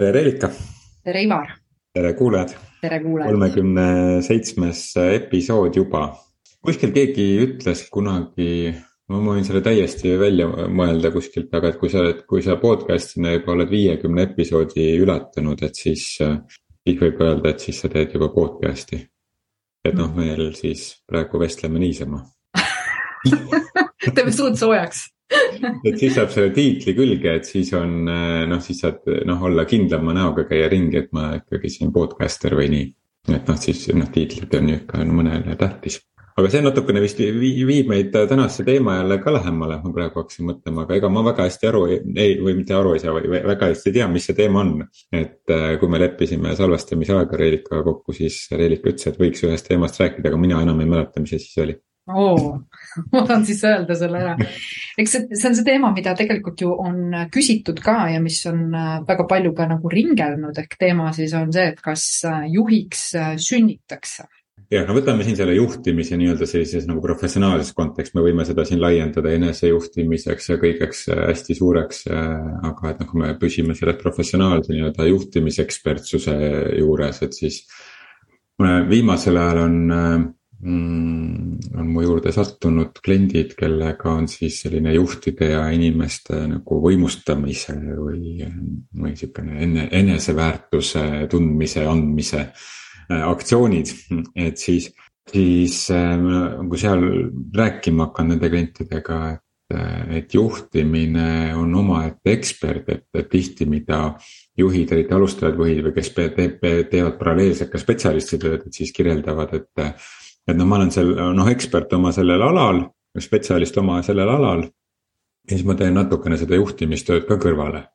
tere, Reelika. tere, Ivar. tere, kuulajad. tere, kuulajad. kolmekümne seitsmes episood juba. kuskil keegi ütles kunagi, ma võin selle täiesti välja mõelda kuskilt, aga et kui sa oled, kui sa podcast'ina juba oled viiekümne episoodi ületanud, et siis, siis võib öelda, et siis sa teed juba podcast'i. et noh, meil siis praegu vestleme niisama teeme suud soojaks et siis saab selle tiitli külge, et siis on noh, siis saad noh, olla kindlama näoga, käia ringi, et ma ikkagi siin podcaster või nii. et noh, siis noh, tiitlid on ju ikka mõnele tähtis. aga see natukene vist viib meid tänase teema jälle ka lähemale, ma praegu hakkasin mõtlema, aga ega ma väga hästi aru ei, või mitte aru ei saa, või väga hästi ei tea, mis see teema on. et äh, kui me leppisime salvestamise aega Reelikaga kokku, siis Reelika ütles, et võiks ühest teemast rääkida, aga mina enam ei mäleta, mis see siis oli oo, ma tahan siis öelda selle ära. eks see, see on see teema, mida tegelikult ju on küsitud ka ja mis on äh, väga palju ka nagu ringelnud, ehk teema siis on see, et kas äh, juhiks äh, sünnitakse jah, no võtame siin selle juhtimise nii-öelda sellises nagu professionaalses kontekstis, me võime seda siin laiendada enesejuhtimiseks ja kõigeks hästi suureks. aga et noh, kui me püsime selles professionaalse nii-öelda juhtimisekspertsuse juures, et siis viimasel ajal on on mu juurde sattunud kliendid, kellega on siis selline juhtide ja inimeste nagu võimustamise või, või sihukene enne, eneseväärtuse tundmise, andmise äh, aktsioonid, et siis, siis äh, kui seal rääkima hakkan nende klientidega, et äh, et juhtimine on omaette ekspert, et, tihti, mida juhid, eriti alustavad juhid või kes teeb, teevad paralleelselt ka spetsialisti tööd, et siis kirjeldavad, et et noh, ma olen seal noh, ekspert oma sellel alal, spetsialist oma sellel alal. ja siis ma teen natukene seda juhtimistööd ka kõrvale.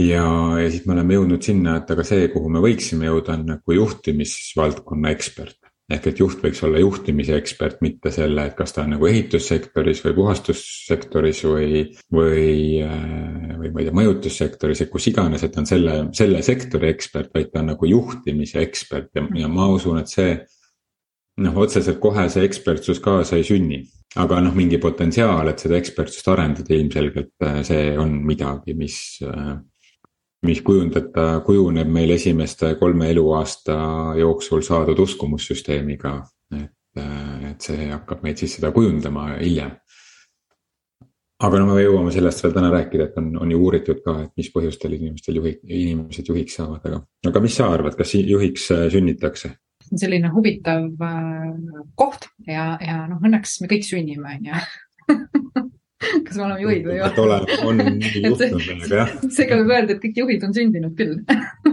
ja, ja siis me oleme jõudnud sinna, et aga see, kuhu me võiksime jõuda, on nagu juhtimisvaldkonna ekspert. ehk et juht võiks olla juhtimise ekspert, mitte selle, et kas ta on nagu ehitussektoris või puhastussektoris või, või, või ma ei tea, mõjutussektoris, et kus iganes, et ta on selle, selle sektori ekspert, vaid ta on nagu juhtimise ekspert ja, ja ma usun, et see noh, otseselt kohe see ekspertsus kaasa ei sünni. aga noh, mingi potentsiaal, et seda ekspertsust arendada ilmselgelt äh, see on midagi, mis, äh, mis kujundada, kujuneb meil esimeste kolme eluaasta jooksul saadud uskumussüsteemiga. et, äh, et see hakkab meid siis seda kujundama hiljem. aga no me jõuame sellest veel täna rääkida, et on, on ju uuritud ka, et mis põhjustel inimestel juhi, inimesed juhiks saavad, aga, aga mis sa arvad, kas juhiks sünnitakse? Selline huvitav äh, koht ja, ja noh, õnneks me kõik sünnime, on ju kas me oleme juhid või ei ole? on nii juhtunud meiega jah. seega võib öelda, et kõik juhid on sündinud küll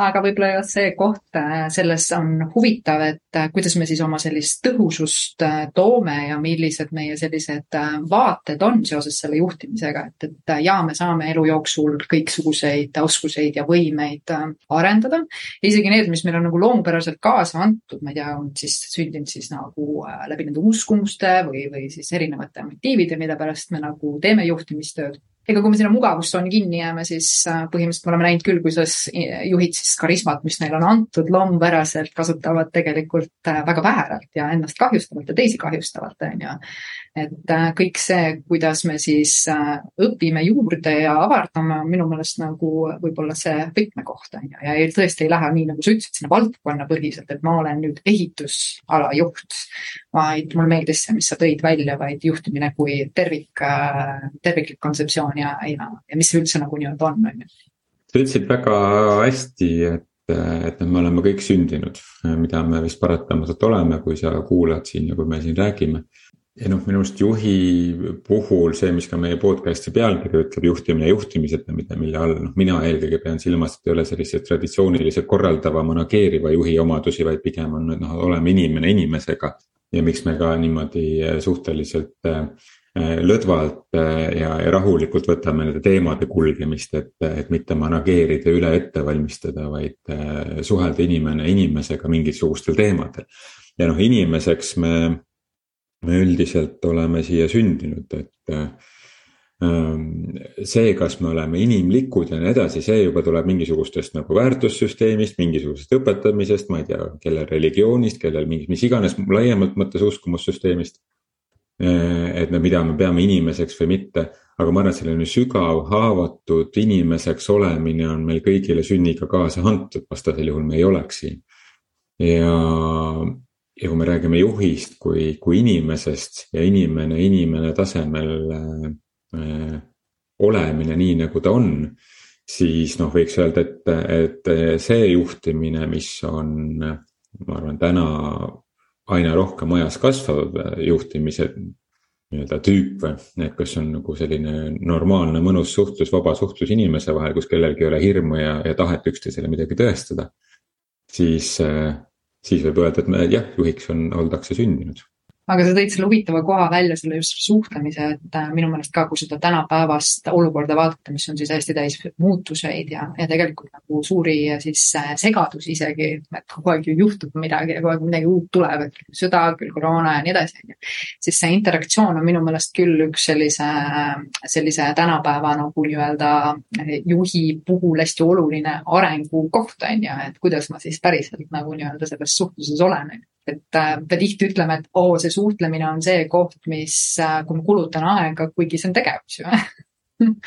aga võib-olla just see koht äh, selles on huvitav, et äh, kuidas me siis oma sellist tõhusust äh, toome ja millised meie sellised vaated on seoses selle juhtimisega, et, et ja me saame elu jooksul kõiksuguseid oskuseid ja võimeid arendada. isegi need, mis meil on nagu loomupäraselt kaasa antud, ma ei tea, on siis sündinud siis nagu läbi nende uskumuste või, või siis erinevate motiivide, mille pärast me nagu teeme juhtimistööd ega kui me sinna mugavustsooni kinni jääme, siis äh, põhimõtteliselt me oleme näinud küll, kuidas juhid siis karismat, mis neile on antud, loomupäraselt kasutavad tegelikult äh, väga vääralt ja ennast kahjustavalt ja teisi kahjustavalt, on ju et äh, kõik see, kuidas me siis äh, õpime juurde ja avardame, on minu meelest nagu võib-olla see võtmekoht on ju, ja ei, tõesti ei lähe nii, nagu sa ütlesid, sinna valdkonnapõhiselt, et ma olen nüüd ehitusala juht. vaid mulle meeldis see, mis sa tõid välja, vaid juhtimine kui tervik, äh, terviklik kontseptsioon ja, ja, ja mis see üldse nagu nii-öelda on, on ju. sa ütlesid väga hästi, et et me oleme kõik sündinud, mida me vist paratamatult oleme, kui sa kuulad siin ja kui me siin räägime ja noh, minu arust juhi puhul see, mis ka meie podcast'i pealkiri ütleb, juhtimine juhtimised, mida, mille all noh, mina eelkõige pean silmas, et ei ole selliseid traditsioonilise korraldava, manageeriva juhi omadusi, vaid pigem on noh, oleme inimene inimesega. ja miks me ka niimoodi suhteliselt lõdvalt ja, ja rahulikult võtame nende teemade kulgemist, et, et mitte manageerida, üle ette valmistada, vaid suhelda inimene inimesega mingisugustel teemadel. ja noh, inimeseks me me üldiselt oleme siia sündinud, et ähm, see, kas me oleme inimlikud ja nii edasi, see juba tuleb mingisugustest nagu väärtussüsteemist, mingisugusest õpetamisest, ma ei tea, kellel religioonist, kellel mingis, mis iganes laiemalt mõttes uskumussüsteemist. Et no mida me peame inimeseks või mitte, aga ma arvan, et selline sügav haavatud inimeseks olemine on meil kõigile sünniga kaasa antud, vastasel juhul me ei oleks siin. ja, ja kui me räägime juhist kui, kui inimesest ja inimene inimene tasemel äh, olemine nii, nagu ta on, siis noh, võiks öelda, et, et see juhtimine, mis on, ma arvan, täna aina rohkem ajas kasvav juhtimise nii-öelda tüüp või, et kas on nagu selline normaalne mõnus suhtlus, vaba suhtlus inimese vahel, kus kellelgi ei ole hirmu ja, ja tahet üksteisele midagi tõestada. siis, siis võib öelda, et me jah, juhiks on, oldakse sündinud aga sa tõid selle huvitava koha välja, selle just suhtlemise, et äh, minu meelest ka, kui seda tänapäevast olukorda vaadata, mis on siis hästi täis muutuseid ja, ja tegelikult nagu suuri siis äh, segadusi isegi, et kogu aeg ju juhtub midagi ja kogu aeg midagi uut tuleb, et sõda, küll koroona ja nii edasi, on ju. siis see interaktsioon on minu meelest küll üks sellise, sellise tänapäeva nagu nii-öelda juhi puhul hästi oluline arengukoht, on ju, et kuidas ma siis päriselt nagu nii-öelda selles suhtluses olen, et äh, me tihti ütleme, et oo, see suhtlemine on see koht, mis, äh, kui ma kulutan aega, kuigi see on tegevus ju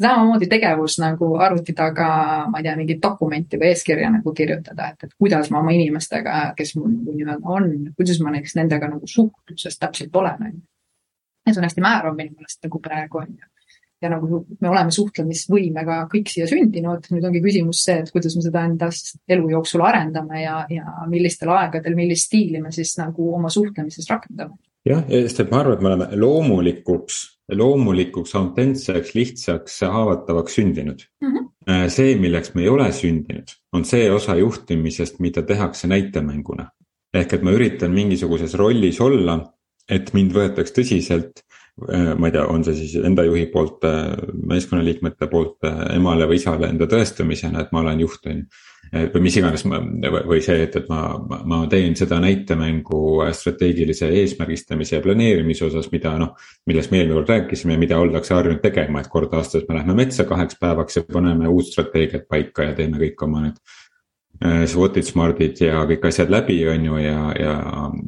samamoodi tegevus nagu arvuti taga, ma ei tea, mingit dokumenti või eeskirja nagu kirjutada, et, et kuidas ma oma inimestega, kes mul nagu nii-öelda on, kuidas ma näiteks nendega nagu suhtluses täpselt olen, on ju. ja see on hästi määrav minu meelest nagu praegu on ju ja nagu me oleme suhtlemisvõimega kõik siia sündinud, nüüd ongi küsimus see, et kuidas me seda endas elu jooksul arendame ja, ja millistel aegadel, millist stiili me siis nagu oma suhtlemises rakendame. jah, sest et ma arvan, et me oleme loomulikuks, loomulikuks, autentseks, lihtsaks, haavatavaks sündinud mm. -hmm. see, milleks me ei ole sündinud, on see osa juhtimisest, mida tehakse näitemänguna. ehk et ma üritan mingisuguses rollis olla, et mind võetaks tõsiselt ma ei tea, on see siis enda juhi poolt, äh, meeskonnaliikmete poolt äh, emale või isale enda tõestamisena, et ma olen juht, on ju. või mis iganes ma, või see, et, et ma, ma teen seda näitemängu strateegilise eesmärgistamise ja planeerimise osas, mida noh. millest me eelmine kord rääkisime mida ollakse harjunud tegema, et kord aastas me lähme metsa kaheks päevaks ja paneme uut strateegiat paika ja teeme kõik oma need Äh, SWOT-id, Smartid ja kõik asjad läbi, on ju, ja, ja,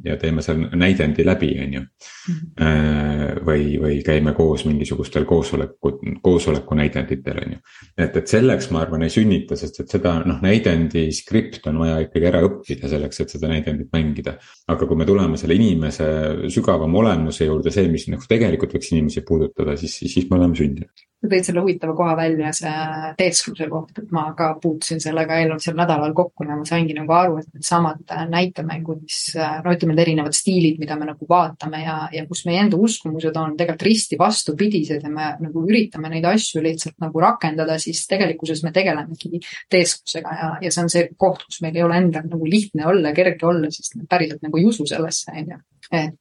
ja teeme seal näidendi läbi, on ju. Mhm. või, või käime koos mingisugustel koosoleku, koosoleku näidenditel, on ju. et, et selleks, ma arvan, ei sünnita, sest et seda noh, näidendi skript on vaja ikkagi ära õppida selleks, et seda näidendit mängida. aga kui me tuleme selle inimese sügavama olemuse juurde, see, mis nagu tegelikult võiks inimesi puudutada, siis, siis me oleme sündinud sa tõid selle huvitava koha välja, see teeskluse koht, et ma ka puutusin sellega eelmisel nädalal kokku ja ma saingi nagu aru, et needsamad näitemängud, mis no ütleme, need erinevad stiilid, mida me nagu vaatame ja, ja kus meie enda uskumused on tegelikult risti vastupidised ja me nagu üritame neid asju lihtsalt nagu rakendada, siis tegelikkuses me tegelemegi teesklusega ja, ja see on see koht, kus meil ei ole endal nagu lihtne olla, kerge olla, sest me päriselt nagu ei usu sellesse, on ju. Et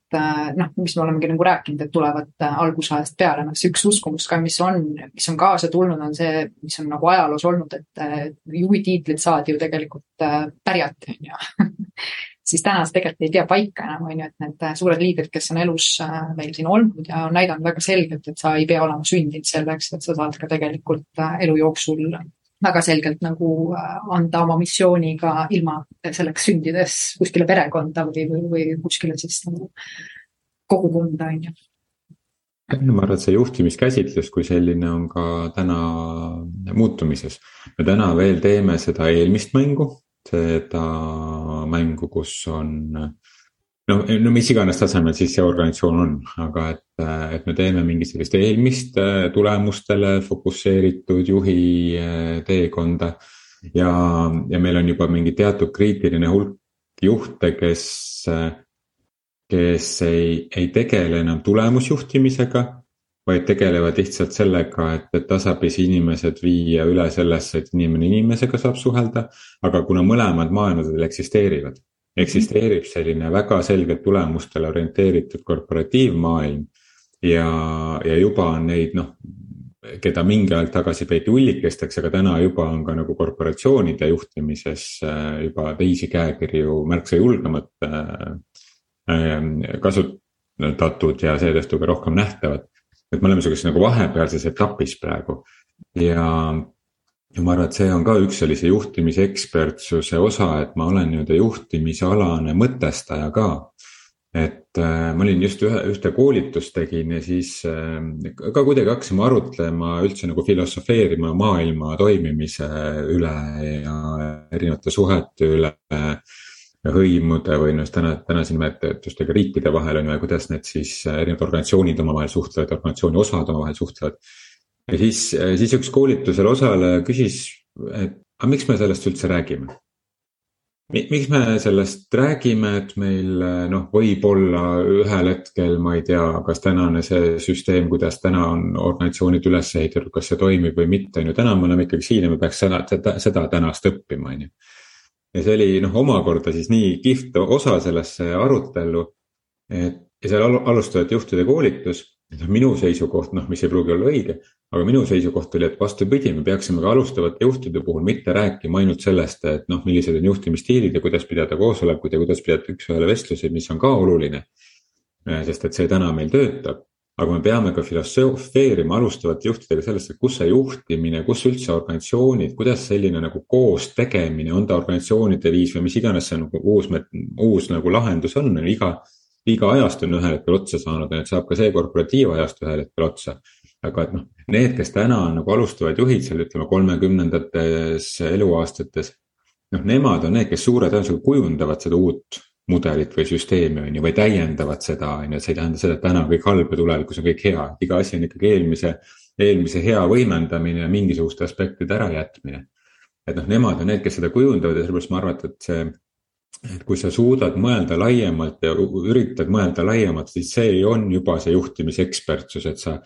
noh, mis me olemegi nagu rääkinud, et tulevad äh, algusajast peale, noh see üks uskumus ka, mis on, mis on kaasa tulnud, on see, mis on nagu ajaloos olnud, et äh, juhi tiitlit saadi ju tegelikult pärjati, on ju. Siis täna see tegelikult ei pea paika enam, on ju, et need suured liidrid, kes on elus meil siin olnud ja on näidanud väga selgelt, et sa ei pea olema sündinud selleks, et sa saad ka tegelikult elu jooksul väga selgelt nagu äh, anda oma missiooni ka ilma selleks sündides kuskile perekonda või, või, või kuskile siis nagu kogukonda, on ju ma arvan, et see juhtimiskäsitlus kui selline on ka täna muutumises. me täna veel teeme seda eelmist mängu, seda mängu, kus on no, no mis iganes tasemel siis see organisatsioon on, aga et, et me teeme mingit sellist eelmist äh, tulemustele fokusseeritud juhi äh, teekonda. ja, ja meil on juba mingi teatud kriitiline hulk juhte, kes, kes ei, ei tegele enam tulemusjuhtimisega vaid tegelevad lihtsalt sellega, et, et tasapisi inimesed viia üle sellesse, et inimene inimesega saab suhelda. aga kuna mõlemad maailmadel eksisteerivad, eksisteerib selline väga selgelt tulemustele orienteeritud korporatiivmaailm. ja, ja juba on neid noh, keda mingi aeg tagasi peeti ullikesteks, aga täna juba on ka nagu korporatsioonide juhtimises äh, juba teisi käekirju märksa julgemalt äh, äh, kasutatud ja seetõttu ka rohkem nähtavad. et me oleme sihukeses nagu vahepealses etapis praegu ja ja ma arvan, et see on ka üks sellise juhtimisekspertsuse osa, et ma olen nii-öelda juhtimisalane mõtestaja ka. et äh, ma olin just ühe, ühte koolitust tegin ja siis äh, ka kuidagi hakkasime arutlema üldse nagu filosofeerima maailma toimimise üle ja erinevate suhete üle hõimude või noh, täna, tänase nimetustega riikide vahel on ju ja kuidas need siis erinevad organisatsioonid omavahel suhtlevad, organisatsiooni osad omavahel suhtlevad. Ja siis, siis üks koolitusel osaleja küsis, et aga miks me sellest üldse räägime? miks me sellest räägime, et meil noh, võib-olla ühel hetkel, ma ei tea, kas tänane see süsteem, kuidas täna on organisatsioonid üles ehitatud, kas see toimib või mitte, on ju, täna me oleme ikkagi siin ja me peaks seda, seda, seda tänast õppima, on ju. ja see oli noh, omakorda siis nii kihvt osa sellesse arutellu, et ja seal alustajate juhtide koolitus noh, minu seisukoht, noh, mis ei pruugi olla õige, aga minu seisukoht oli, et vastupidi, me peaksime ka alustavate juhtide puhul mitte rääkima ainult sellest, et noh, millised on juhtimisstiilid ja kuidas pidada koosolekuid ja kuidas pidada üks-ühele vestlusi, mis on ka oluline. sest et see täna meil töötab, aga me peame ka filosofeerima alustavate juhtidega sellest, et kus see juhtimine, kus üldse organisatsioonid, kuidas selline nagu koos tegemine, on ta organisatsioonide viis või mis iganes see nagu uus, uus nagu lahendus on, iga iga ajastu on ühel hetkel otsa saanud ja nüüd saab ka see korporatiivajastu ühel hetkel otsa. aga et noh, need, kes täna on nagu alustavad juhid seal ütleme kolmekümnendates eluaastates. noh, nemad on need, kes suure tõenäosusega kujundavad seda uut mudelit või süsteemi on ju, või täiendavad seda on ju, et see ei tähenda seda, et täna on kõik halb ja tulevikus on kõik hea, iga asi on ikkagi eelmise, eelmise hea võimendamine ja mingisuguste aspektide ärajätmine. et noh, nemad on need, kes seda kujundavad ja sellepärast ma arvan, et see et kui sa suudad mõelda laiemalt ja üritad mõelda laiemalt, siis see on juba see juhtimisekspertsus, et sa.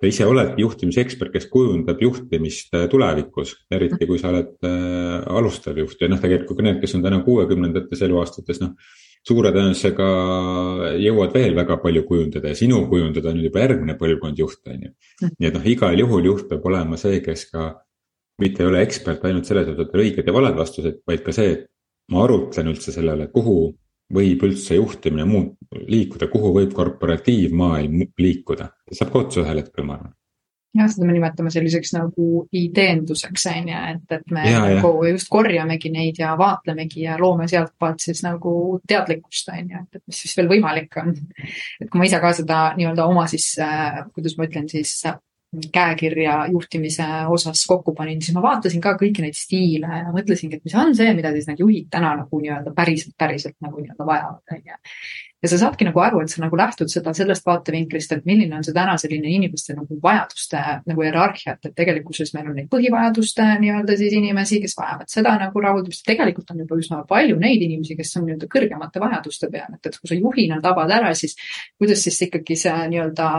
sa ise oledki juhtimisekspert, kes kujundab juhtimist äh, tulevikus, eriti kui sa oled äh, alustav juht ja noh, tegelikult ka need, kes on täna kuuekümnendates eluaastates, noh. suure tõenäosusega jõuad veel väga palju kujundada ja sinu kujundada on juba järgmine põlvkond juhte, on ju. nii et noh, igal juhul juht peab olema see, kes ka mitte ei ole ekspert ainult selles, et võtta õiged ja valed vastused, vaid ka see, et ma arutlen üldse sellele, kuhu võib üldse juhtimine muud liikuda, kuhu võib korporatiivmaailm liikuda, saab ka otsa ühel hetkel, ma arvan jah, seda me nimetame selliseks nagu ideenduseks, on ju, et, et me ja, nagu ja. just korjamegi neid ja vaatlemegi ja loome sealtpoolt siis nagu teadlikkust, on ju, et, et mis siis veel võimalik on. et kui ma ise ka seda nii-öelda oma siis äh,, kuidas ma ütlen siis käekirja juhtimise osas kokku panin, siis ma vaatasin ka kõiki neid stiile ja mõtlesingi, et mis on see, mida siis need juhid täna nagu nii-öelda päriselt, päriselt nagu nii-öelda vajavad, on ju ja sa saadki nagu aru, et sa nagu lähtud seda sellest vaatevinklist, et milline on see täna selline inimeste nagu vajaduste nagu hierarhia, et, et tegelikkuses meil on neid põhivajaduste nii-öelda siis inimesi, kes vajavad seda nagu rahuldamist. tegelikult on juba üsna palju neid inimesi, kes on nii-öelda kõrgemate vajaduste peal, et, et kui sa juhina tabad ära, siis kuidas siis ikkagi see nii-öelda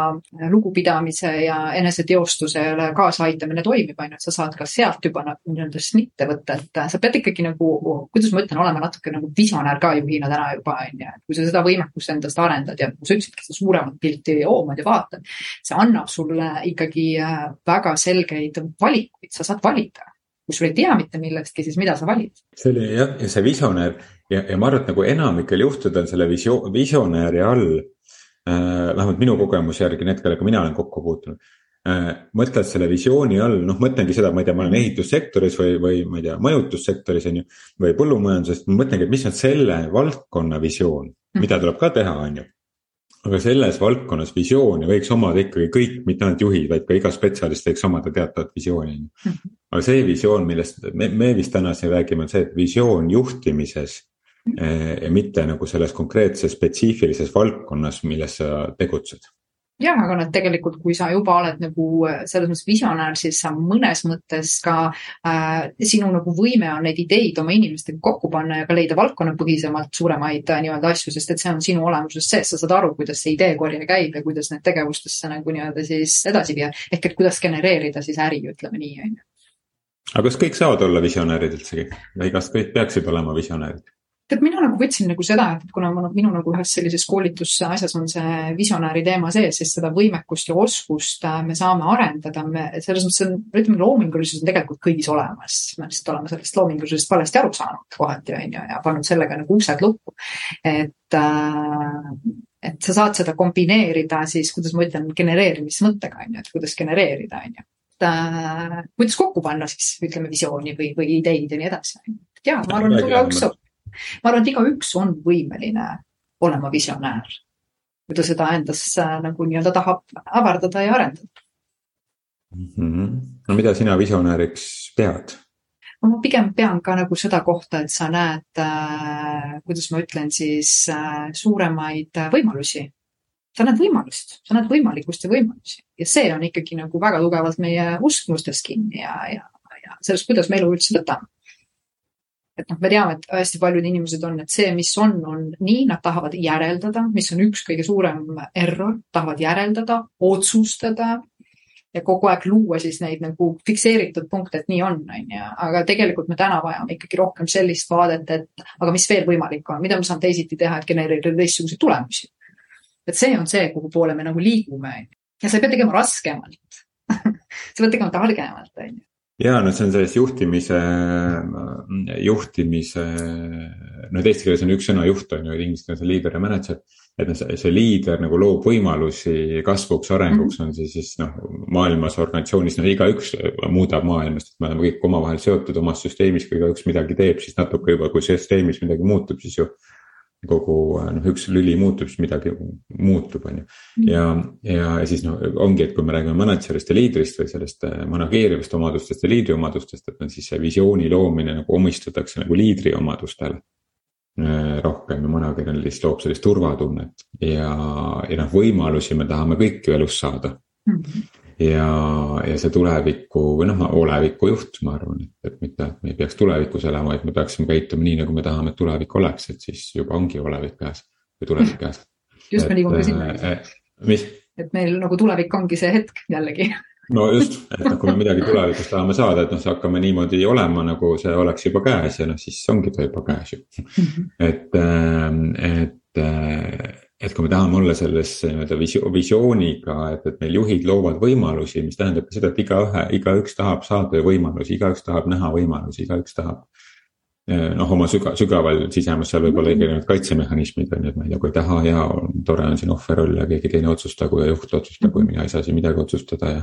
lugupidamise ja eneseteostusele kaasaaitamine toimib, on ju, et sa saad ka sealt juba nagu nii-öelda snitte võtta, et sa pead ikkagi nagu, kuidas ma ütlen, olema natuke nagu visionäär ka juhina täna juba, on ju, et kui sa seda võimekust võimekust endast arendad ja nagu sa ütlesidki, seda suuremat pilti hoomad ja vaatad. see annab sulle ikkagi äh, väga selgeid valikuid, sa saad valida. kui sul ei tea mitte millestki, siis mida sa valid? see oli jah, ja see visionäär ja, ja ma arvan, et nagu enamikel juhtudel selle visio-, visionääri all äh,. vähemalt minu kogemuse järgi, need, kellega mina olen kokku puutunud mõtled selle visiooni all, noh, mõtlengi seda, ma ei tea, ma olen ehitussektoris või, või ma ei tea, majutussektoris on ju. või põllumajanduses, ma mõtlengi, et mis on selle valdkonna visioon mida tuleb ka teha, on ju. aga selles valdkonnas visiooni võiks omada ikkagi kõik, mitte ainult juhid, vaid ka iga spetsialist võiks omada teatavat visiooni, on ju. Mhm. aga see visioon, millest me, me vist täna siin räägime, on see, et visioon juhtimises eh, ja mitte nagu selles konkreetses spetsiifilises valdkonnas, milles sa tegutsed jah, aga noh, tegelikult kui sa juba oled nagu äh, selles mõttes visionäär, siis sa mõnes mõttes ka äh, sinu nagu võime on neid ideid oma inimestega kokku panna ja ka leida valdkonnapõhisemalt suuremaid äh, nii-öelda asju, sest et see on sinu olemuses sees, sa saad aru, kuidas see ideekorje käib ja kuidas need tegevustesse nagu nii-öelda siis edasi viia. ehk et kuidas genereerida siis äri, ütleme nii, on ju. aga kas kõik saavad olla visionäärid üldsegi või kas kõik peaksid olema visionäärid? Tead, mina nagu võtsin nagu seda, et kuna ma, minu nagu ühes sellises koolitusasjas on see visionääri teema sees, siis seda võimekust ja oskust äh, me saame arendada, me selles mõttes on, ütleme loomingulisus on tegelikult kõigis olemas. me lihtsalt oleme sellest loomingulisusest valesti aru saanud kohati on ju ja pannud sellega nagu uksed lukku. et äh, et sa saad seda kombineerida siis, kuidas ma ütlen, genereerimismõttega on ju, et kuidas genereerida, on ju äh, kuidas kokku panna siis ütleme visiooni või, või ideid ja nii edasi. ja ma arvan, et igaüks saab ma arvan, et igaüks on võimeline olema visionäär. kui ta seda endas nagu nii-öelda tahab avardada ja arendada mm. -hmm. no mida sina visionääriks pead? no ma pigem pean ka nagu seda kohta, et sa näed äh,, kuidas ma ütlen siis äh,, suuremaid võimalusi sa näed võimalust, sa näed võimalikkust ja võimalusi ja see on ikkagi nagu väga tugevalt meie uskmustes kinni ja, ja, ja sellest, kuidas me elu üldse võtame. Et noh, me teame, et hästi paljud inimesed on, et see, mis on, on nii, nad tahavad järeldada, mis on üks kõige suurem error, tahavad järeldada, otsustada ja kogu aeg luua siis neid nagu fikseeritud punkte, et nii on, on ju, aga tegelikult me täna vajame ikkagi rohkem sellist vaadet, et aga mis veel võimalik on, mida ma saan teisiti teha, et genereerida teistsuguseid tulemusi. Et see on see, kuhu poole me nagu liigume. ja sa ei pea tegema raskemalt. Sa pead tegema targemalt, on ju ja no see on sellest juhtimise, juhtimise, no eesti keeles on üks sõna juht on ju, inglise keeles on leader ja manager. et noh, see, liider nagu loob võimalusi kasvuks, arenguks -hmm. on see siis noh, maailmas organisatsioonis, no igaüks muudab maailmast, et me oleme kõik omavahel seotud omas süsteemis, kui igaüks midagi teeb, siis natuke juba, kui süsteemis midagi muutub, siis ju kogu noh, üks lüli muutub, siis midagi muutub, on ju. Mm. ja, ja, ja siis noh, ongi, et kui me räägime manager'ist ja liidrist või sellest äh, manageerivast omadustest ja liidri omadustest, et noh, siis see visiooni loomine nagu omistatakse nagu liidri omadustele äh, rohkem ja manager'il lihtsalt loob sellist turvatunnet ja, ja noh, võimalusi me tahame kõik ju elus saada mm. -hmm ja, ja see tuleviku või noh, oleviku juht, ma arvan, et, et mitte, et me ei peaks tulevikus elama, vaid me peaksime käituma nii, nagu me tahame, et tulevik oleks, et siis juba ongi olevik käes või tulevik käes. just, me liigume sinna äh,. mis? et meil nagu tulevik ongi see hetk jällegi no just, et noh, kui me midagi tulevikus tahame saada, et noh, hakkame niimoodi olema, nagu see oleks juba käes ja noh, siis ongi ta juba käes ju. Mhm. et, äh, et äh, et kui me tahame olla selles nii-öelda visiooniga, et, et meil juhid loovad võimalusi, mis tähendab seda, et igaühe, igaüks tahab saada võimalusi, igaüks tahab näha võimalusi, igaüks tahab. Eh, noh, oma süga, sügaval sisemas seal võib olla erinevad kaitsemehhanismid on ju, et ma ei tea, kui ei taha ja on tore on siin ohverroll ja keegi teine otsustagu ja juht otsustagu ja mina ei saa siin midagi otsustada ja.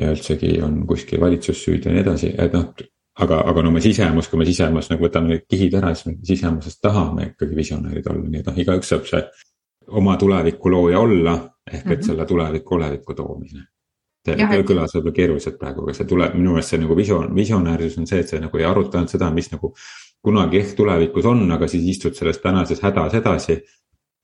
ja üldsegi on kuskil valitsus süüdi ja nii edasi, et noh aga, aga no me sisemas, kui me sisemas nagu võtame need kihid ära, siis me sisemuses tahame ikkagi visionäärid olla, nii et noh, igaüks saab see oma tuleviku looja olla, ehk et -hmm. selle tuleviku olevikku toomine. kõlas võib-olla keeruliselt praegu, aga see tuleb, minu meelest see nagu visioon, visionäärsus on see, et sa nagu ei aruta ainult seda, mis nagu kunagi ehk tulevikus on, aga siis istud selles tänases hädas edasi.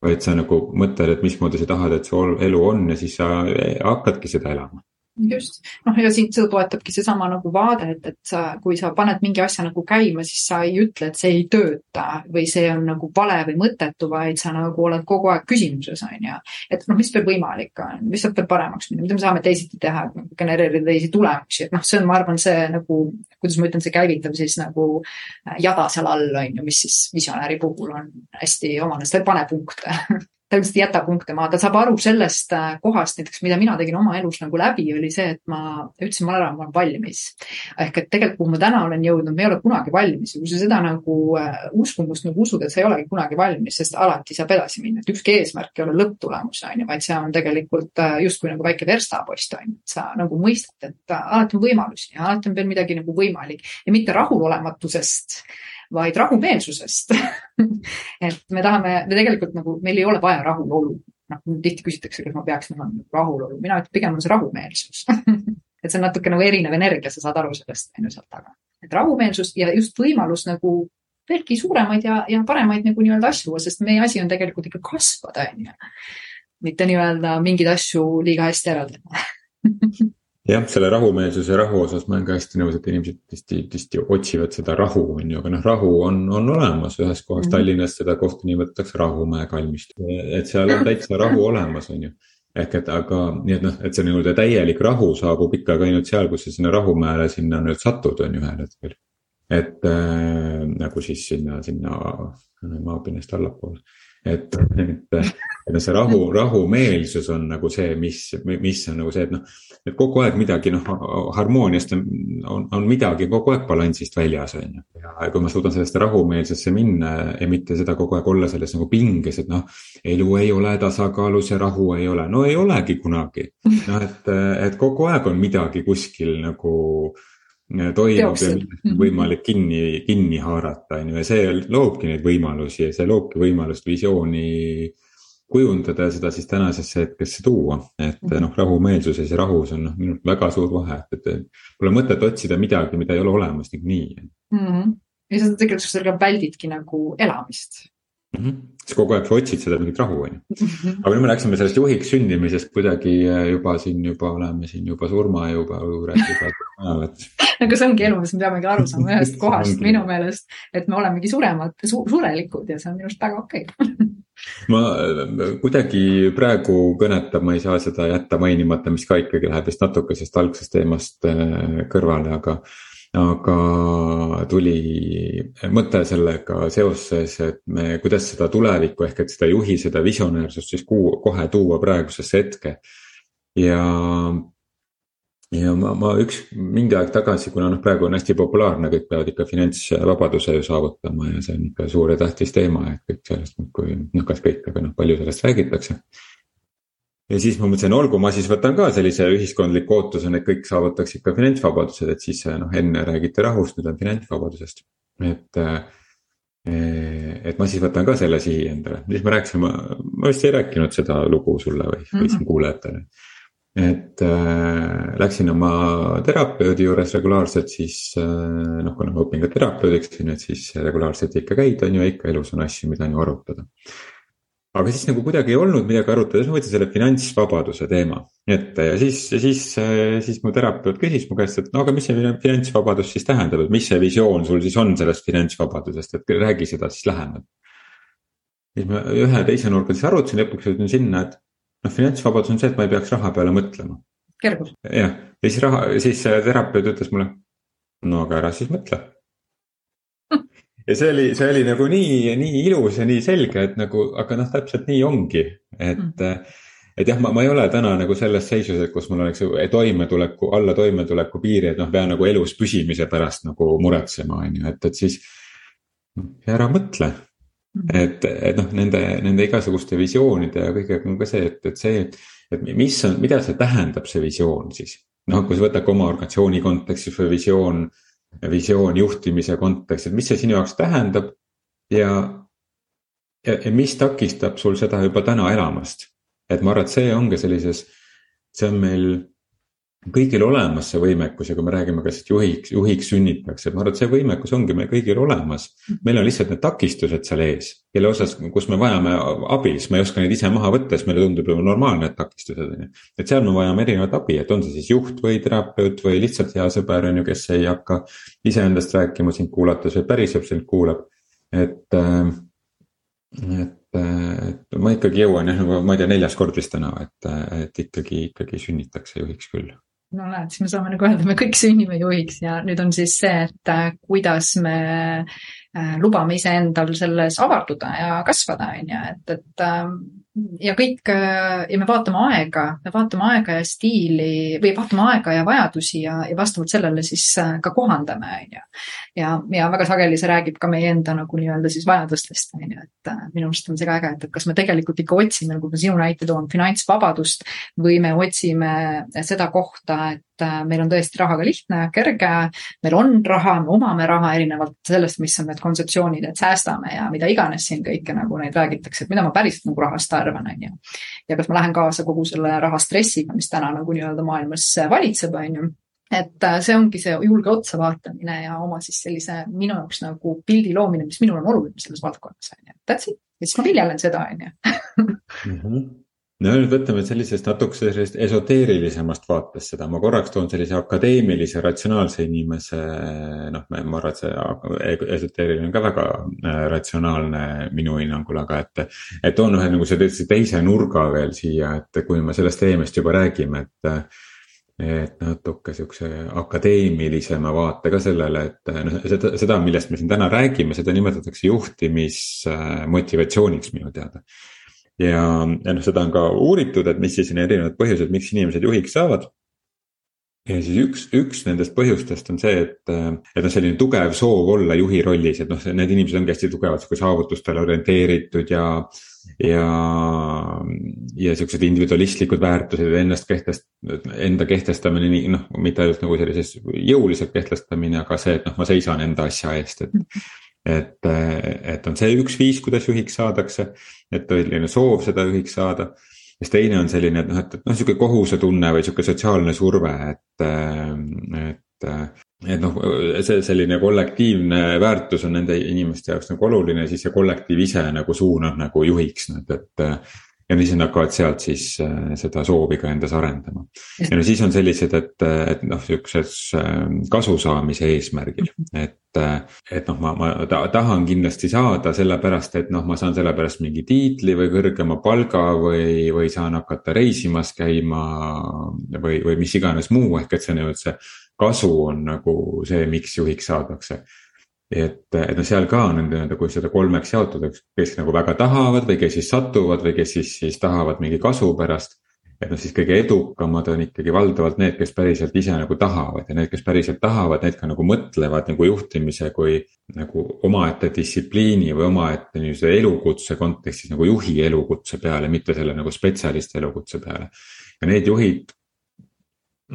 vaid sa nagu mõtled, et mismoodi sa tahad, et su elu on ja siis sa hakkadki seda elama just, noh ja siin seda toetabki seesama nagu vaade, et, et sa, kui sa paned mingi asja nagu käima, siis sa ei ütle, et see ei tööta või see on nagu vale või mõttetu, vaid sa nagu oled kogu aeg küsimuses, on ju. et noh, mis veel võimalik on, mis saab veel paremaks minna, mida me saame teisiti teha, genereerida teisi tulemusi, et noh, see on, ma arvan, see nagu, kuidas ma ütlen, see käivitab siis nagu jada seal all, on ju, mis siis visionääri puhul on hästi omane, ta ei pane punkte ta lihtsalt ei jäta punkte maha, ta saab aru sellest äh, kohast näiteks, mida mina tegin oma elus nagu läbi, oli see, et ma ütlesin, ma olen, ma olen valmis. ehk et tegelikult, kuhu ma täna olen jõudnud, me ei ole kunagi valmis. Ja kui sa seda nagu äh, uskumust nagu usud, et sa ei olegi kunagi valmis, sest alati saab edasi minna, et ükski eesmärk ei ole lõpptulemus, on ju, vaid see on tegelikult äh, justkui nagu väike verstapost, on ju, et sa nagu mõistad, et alati on võimalusi ja alati on veel midagi nagu võimalik. Ja mitte rahulolematusest vaid rahumeelsusest et me tahame, me tegelikult nagu, meil ei ole vaja rahulolu. noh, tihti küsitakse, kas ma peaksin olema rahulolu, mina ütlen, pigem on see rahumeelsus et see on natuke nagu erinev energia, sa saad aru sellest, on ju, sealt taga. et rahumeelsus ja just võimalus nagu veelgi suuremaid ja, ja paremaid nagu nii-öelda asju, sest meie asi on tegelikult ikka kasvada, on ju. mitte nii-öelda mingeid asju liiga hästi ära teha jah, selle rahumeelsuse rahu osas ma olen ka hästi nõus, et inimesed tihti, tihti otsivad seda rahu, on ju, aga noh, rahu on, on olemas. Ühes kohas mm. Tallinnas seda kohta nimetatakse Rahumäe kalmistu, et seal on täitsa rahu olemas, on ju. Ehk et aga nii, et noh, et see nii-öelda täielik rahu saabub ikkagi ainult seal, kus sa sinna Rahumäele sinna nüüd satud, on ju ühel hetkel. et äh, nagu siis sinna, sinna maapinnast allapoole et, et, et see rahu, rahumeelsus on nagu see, mis, mis on nagu see, et noh. et kogu aeg midagi noh, harmooniast on, on, on midagi kogu aeg balansist väljas, on ju. ja kui ma suudan sellest rahumeelsusesse minna ja mitte seda kogu aeg olla selles nagu pinges, et noh. elu ei ole tasakaalus ja rahu ei ole, no ei olegi kunagi. noh, et, et kogu aeg on midagi kuskil nagu toimub ja millest on võimalik kinni, kinni haarata, on ju, ja see loobki neid võimalusi ja see loobki võimalust visiooni kujundada ja seda siis tänasesse hetkesse tuua. et mhm. noh, rahumeelsuses ja rahus on noh, minu arust väga suur vahe, et, et pole mõtet otsida midagi, mida ei ole olemas niikuinii mm. -hmm. ja sa tegelikult sellega väldidki nagu elamist mm. -hmm. siis kogu aeg sa otsid seda mingit rahu, on ju. aga nüüd me läksime sellest juhiks sündimisest kuidagi äh, juba siin juba oleme siin juba surma juba juures juba ajal, et. aga see ongi elu, mis me peamegi aru saama ühest kohast minu meelest, et me olemegi suremad su, surelikud ja see on minu arust väga okei okay. ma äh, kuidagi praegu kõnetab, ma ei saa seda jätta mainimata, mis ka ikkagi läheb vist natuke sellest algsest teemast äh, kõrvale, aga aga tuli mõte sellega seoses, et me, kuidas seda tulevikku ehk et seda juhi, seda visionäärsust siis kuu, kohe tuua praegusesse hetke. ja, ja ma, ma üks mingi aeg tagasi, kuna noh, praegu on hästi populaarne, kõik peavad ikka finantsvabaduse ju saavutama ja see on ikka suur ja tähtis teema, et kõik sellest muudkui, noh, kas kõik, aga noh, palju sellest räägitakse ja siis ma mõtlesin, olgu, ma siis võtan ka sellise ühiskondliku ootuse, et kõik saavutaks ikka finantsvabadused, et siis noh, enne räägiti rahust, nüüd on finantsvabadusest. et, eh, et ma siis võtan ka selle sihi endale, siis me rääkisime, ma vist ei rääkinud seda lugu sulle või, või siin mhm. kuulajatele. et äh, läksin oma terapeudi juures regulaarselt, siis äh, noh, kuna ma õpin ka terapeudiks, et siis regulaarselt ikka käid, on ju, ikka elus on asju, mida on ju arutada aga siis nagu kuidagi ei olnud midagi arutada, siis ma võtsin selle finantsvabaduse teema ette ja siis, siis, siis mu terapeut küsis mu käest, et no aga mis see finantsvabadus siis tähendab, et mis see visioon sul siis on sellest finantsvabadusest, et räägi seda siis lähemalt. siis ma ühe teise nurga siis arutasin, lõpuks jõudsin sinna, et noh, finantsvabadus on see, et ma ei peaks raha peale mõtlema. kergus. jah, ja siis raha, siis terapeut ütles mulle, no aga ära siis mõtle ja see oli, see oli nagu nii, nii ilus ja nii selge, et nagu, aga noh, täpselt nii ongi, et mm. et jah, ma, ma ei ole täna nagu selles seisus, et kus mul oleks toimetuleku, alla toimetuleku piiri, et noh, pean nagu elus püsimise pärast nagu muretsema, on ju, et, et siis. ära mõtle mm., et, et noh, nende, nende igasuguste visioonide ja kõigega on ka see, et, et see, et mis on, mida see tähendab, see visioon siis. noh, kui sa võtad ka oma organisatsiooni kontekstis või visioon visioon juhtimise kontekstis, mis see sinu jaoks tähendab ja, ja, ja mis takistab sul seda juba täna elamast. et ma arvan, et see ongi sellises, see on meil kõigil olemas see võimekus ja kui me räägime, kas juhiks, juhiks sünnitakse, ma arvan, et see võimekus ongi meil kõigil olemas. meil on lihtsalt need takistused seal ees, kelle osas, kus me vajame abi, siis me ei oska neid ise maha võtta, siis meile tundub ju normaalne, et takistused on ju. et seal me vajame erinevat abi, et on see siis juht või terapeut või lihtsalt hea sõber on ju, kes ei hakka iseendast rääkima sind kuulates või päriselt sind kuulab. et, äh, et et ma ikkagi jõuan jah, nagu ma ei tea, neljas kord vist täna, et, et ikkagi, ikkagi sünnitakse juhiks küll no näed, siis me saame nagu öelda, me kõik sünnime juhiks ja nüüd on siis see, et äh, kuidas me äh, lubame iseendal selles avarduda ja kasvada, on ju, et, et ähm, ja kõik äh, ja me vaatame aega, me vaatame aega ja stiili või vaatame aega ja vajadusi ja, ja vastavalt sellele siis äh, ka kohandame, on ju. ja, ja väga sageli see räägib ka meie enda nagu nii-öelda siis vajadustest, on ju, et äh, minu arust on see ka äge, et, et kas me tegelikult ikka otsime, nagu ma sinu näite toon, finantsvabadust või me otsime seda kohta, et meil on tõesti rahaga lihtne, kerge, meil on raha, me omame raha, erinevalt sellest, mis on need kontseptsioonid, et säästame ja mida iganes siin kõike nagu neid räägitakse, et mida ma päriselt nagu rahast arvan, on ju. ja kas ma lähen kaasa kogu selle rahastressiga, mis täna nagu nii-öelda maailmas valitseb, on ju et äh, see ongi see julge otsa vaatamine ja oma siis sellise minu jaoks nagu pildi loomine, mis minul on oluline selles valdkonnas, on ju. That's it. ja siis ma viljelen seda, on ju. No nüüd võtame sellisest natuke sellisest esoteerilisemast vaatest seda, ma korraks toon sellise akadeemilise ratsionaalse inimese. noh, ma arvan, et see esoteeriline on ka väga äh, ratsionaalne minu hinnangul, aga et. et toon ühe nagu sellise teise nurga veel siia, et kui me sellest teemast juba räägime, et et natuke sihukese akadeemilisema vaate ka sellele, et noh, seda, seda, millest me siin täna räägime, seda nimetatakse juhtimismotivatsiooniks minu teada ja, ja noh, seda on ka uuritud, et mis siis on erinevad põhjused, miks inimesed juhiks saavad. ja siis üks, üks nendest põhjustest on see, et, et noh, selline tugev soov olla juhi rollis, et noh, need inimesed ongi hästi tugevalt sihuke saavutustele orienteeritud ja. ja, ja siuksed individualistlikud väärtused, ennast kehtest-, enda kehtestamine, nii noh, mitte ainult nagu sellises jõuliselt kehtestamine, aga see, et noh, ma seisan enda asja eest, et. Et, et on see üks viis, kuidas juhiks saadakse, et selline soov seda juhiks saada siis teine on selline, et noh, et, et noh, sihuke kohusetunne või sihuke sotsiaalne surve, et, et et noh, see selline kollektiivne väärtus on nende inimeste jaoks nagu oluline, siis see kollektiiv ise nagu suunab nagu juhiks nad, et ja siis nad hakkavad sealt siis äh, seda soovi ka endas arendama. ja no siis on sellised, et, et noh, siukses ähm, kasu saamise eesmärgil, et, äh, et noh, ma, ma tahan kindlasti saada sellepärast, et noh, ma saan sellepärast mingi tiitli või kõrgema palga või, või saan hakata reisimas käima või, või mis iganes muu, ehk et see nii-öelda see kasu on nagu see, miks juhiks saadakse et, et noh, seal ka on nii-öelda, kui seda kolmeks jaotada, kes nagu väga tahavad või kes siis satuvad või kes siis, siis tahavad mingi kasu pärast. Et noh, siis kõige edukamad on ikkagi valdavalt need, kes päriselt ise nagu tahavad ja need, kes päriselt tahavad, need ka nagu mõtlevad nagu juhtimise kui nagu omaette distsipliini või omaette niisuguse elukutse kontekstis nagu juhi elukutse peale, mitte selle nagu spetsialisti elukutse peale. ja need juhid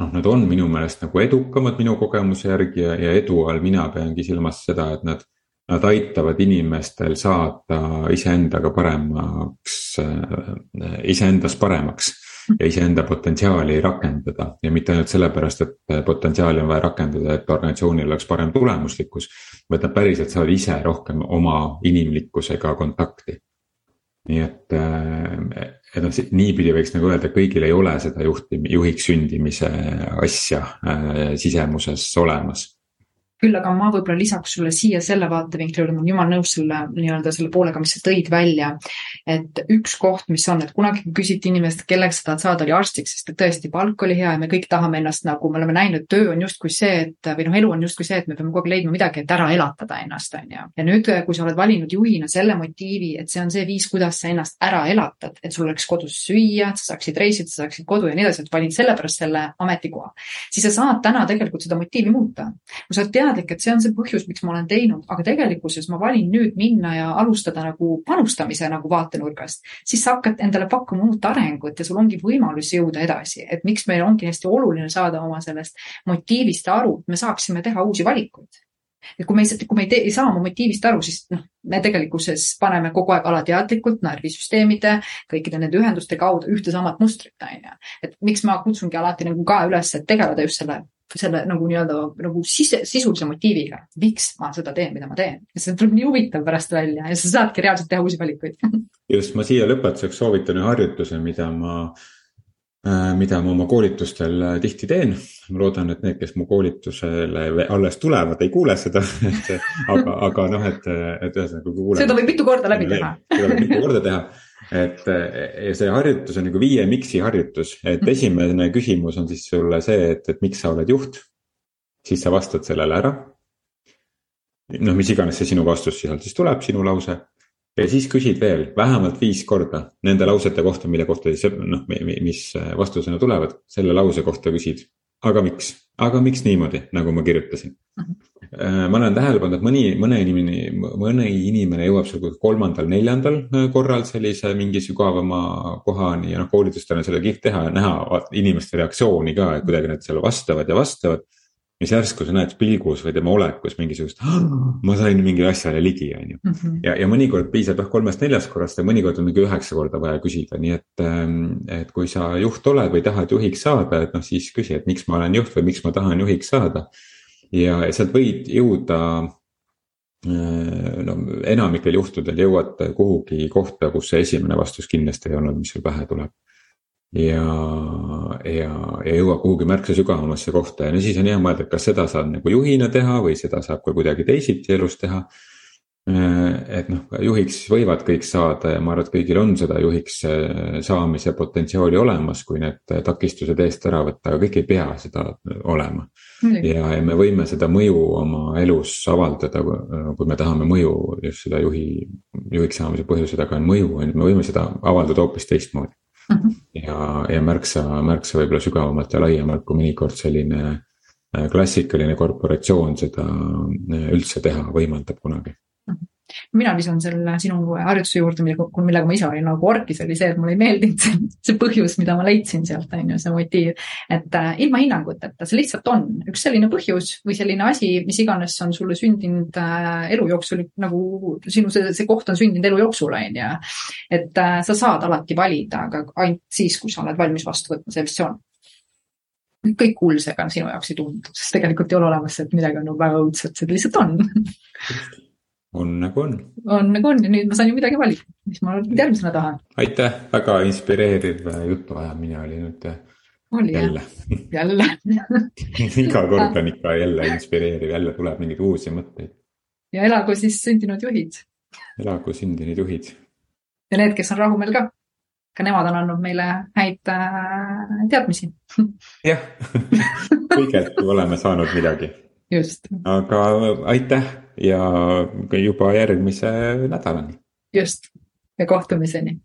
noh, nad on minu meelest nagu edukamad minu kogemuse järgi ja, ja edu all mina peangi silmas seda, et nad. Nad aitavad inimestel saada iseendaga paremaks, äh, iseendas paremaks ja iseenda potentsiaali rakendada ja mitte ainult sellepärast, et potentsiaali on vaja rakendada, et organisatsioonil oleks parem tulemuslikkus. vaid nad päriselt saavad ise rohkem oma inimlikkusega kontakti nii et, äh, et noh, niipidi võiks nagu öelda, kõigil ei ole seda juhti, juhiks sündimise asja äh, sisemuses olemas küll aga ma võib-olla lisaks sulle siia selle vaatevinkli juurde, ma olen jumala nõus selle nii-öelda selle poolega, mis sa tõid välja. et üks koht, mis on, et kunagi küsiti inimest, kelleks sa tahad saada, oli arstiks, sest et tõesti palk oli hea ja me kõik tahame ennast nagu, me oleme näinud, töö on justkui see, et või noh, elu on justkui see, et me peame kogu aeg leidma midagi, et ära elatada ennast, on ju. ja nüüd, kui sa oled valinud juhina selle motiivi, et see on see viis, kuidas sa ennast ära elatad, et sul oleks kodus süüa, et sa saaksid reisida, sa saaksid kodu ja nii edasi, et valid sellepärast selle ametikoha, siis sa saad täna tegelikult seda motiivi muuta. kui sa oled teadlik et see on see põhjus, miks ma olen teinud, aga tegelikkuses ma valin nüüd minna ja alustada nagu panustamise nagu vaatenurgast, siis sa hakkad endale pakkuma uut arengut ja sul ongi võimalus jõuda edasi, et miks meil ongi hästi oluline saada oma sellest motiivist aru, et me saaksime teha uusi valikuid. Et kui me ei, kui me ei, tee, ei saa oma motiivist aru, siis noh, me tegelikkuses paneme kogu aeg alateadlikult närvisüsteemide, kõikide nende ühenduste kaudu ühte samat mustrit, on ju. et miks ma kutsungi alati nagu ka üles, et tegeleda just selle selle nagu nii-öelda nagu sise, sisulise motiiviga, miks ma seda teen, mida ma teen. ja see tuleb nii huvitav pärast välja ja sa saadki reaalselt teha uusi valikuid. Just, ma siia lõpetuseks soovitan ühe harjutuse, mida ma äh,, mida ma oma koolitustel äh, tihti teen. ma loodan, et need, kes mu koolitusele alles tulevad, ei kuule seda. Et aga, aga noh, et, et ühesõnaga seda võib mitu korda läbi teha. seda võib mitu korda teha et see harjutus on nagu viie miks'i harjutus, et mhm. esimene küsimus on siis sulle see, et, et miks sa oled juht. siis sa vastad sellele ära. noh, mis iganes see sinu vastus sealt siis tuleb, sinu lause. ja siis küsid veel vähemalt viis korda nende lausete kohta, mille kohta siis noh, mis vastusena tulevad, selle lause kohta küsid. Aga miks, aga miks niimoodi, nagu ma kirjutasin. -huh Äh, ma olen tähele pannud, et mõni, mõne inimene, mõni inimene jõuab seal kolmandal-neljandal äh, korral sellise mingi sügavama kohani ja noh, koolitustel on seda kihvt teha ja näha inimeste reaktsiooni ka, et kuidagi nad seal vastavad ja vastavad. Siis järsku sa näed pilgus või tema olekus mingisugust, ma sain mingile asjale ligi, on ju. Mhm. ja, ja mõnikord piisab jah kolmest-neljast korrast ja mõnikord on mingi üheksa korda vaja küsida, nii et. Ähm, et kui sa juht oled või tahad juhiks saada, et noh, siis küsi, et miks ma olen juht või miks ma tahan juhiks saada ja sealt võid jõuda äh, no enamikel juhtudel jõuad kuhugi kohta, kus see esimene vastus kindlasti ei olnud, mis sul pähe tuleb. Ja, ja, ja jõuad kuhugi märksa sügavamasse kohta ja no siis on hea mõelda, et kas seda saab nagu juhina teha või seda saab ka kuidagi teisiti elus teha Äh, et noh, juhiks võivad kõik saada ja ma arvan, et kõigil on seda juhiks äh, saamise potentsiaali olemas, kui need takistused eest ära võtta, aga kõik ei pea seda olema. ja, ja me võime seda mõju oma elus avaldada, kui me tahame mõju, just seda juhi, juhiks saamise põhjuse taga on mõju, on ju, me võime seda avaldada hoopis teistmoodi. Ja, ja märksa, märksa võib-olla sügavamalt ja laiemalt, kui mõnikord selline äh, klassikaline korporatsioon seda üldse teha võimaldab kunagi mina lisan selle sinu harjutuse juurde, millega, millega ma ise olin nagu orkis, oli see, et mulle ei meeldinud see, see põhjus, mida ma leidsin sealt, on ju, see motiiv. et äh, ilma hinnanguteta, see lihtsalt on üks selline põhjus või selline asi, mis iganes on sulle sündinud äh, elu jooksul, nagu sinu see, see koht on sündinud elu jooksul, on ju. et äh, sa saad alati valida, aga ainult siis, kui sa oled valmis vastu võtma see versioon kõik kuulsega sinu jaoks ei tundu, sest tegelikult ei ole olemas, et midagi on nagu väga õudset, see lihtsalt on on nagu on. on nagu on ja nüüd ma saan ju midagi valida, mis ma järgmisena tahan. aitäh, väga inspireeriv jutuajamine oli nüüd. Oli jälle. jälle iga kord on ikka jälle inspireeriv, jälle tuleb mingeid uusi mõtteid. ja elagu siis sündinud juhid. elagu sündinud juhid. ja need, kes on rahumeel ka. ka nemad on andnud meile häid äh, teadmisi. jah kõigelt oleme saanud midagi. Just. aga aitäh ja juba järgmise nädalani. just ja kohtumiseni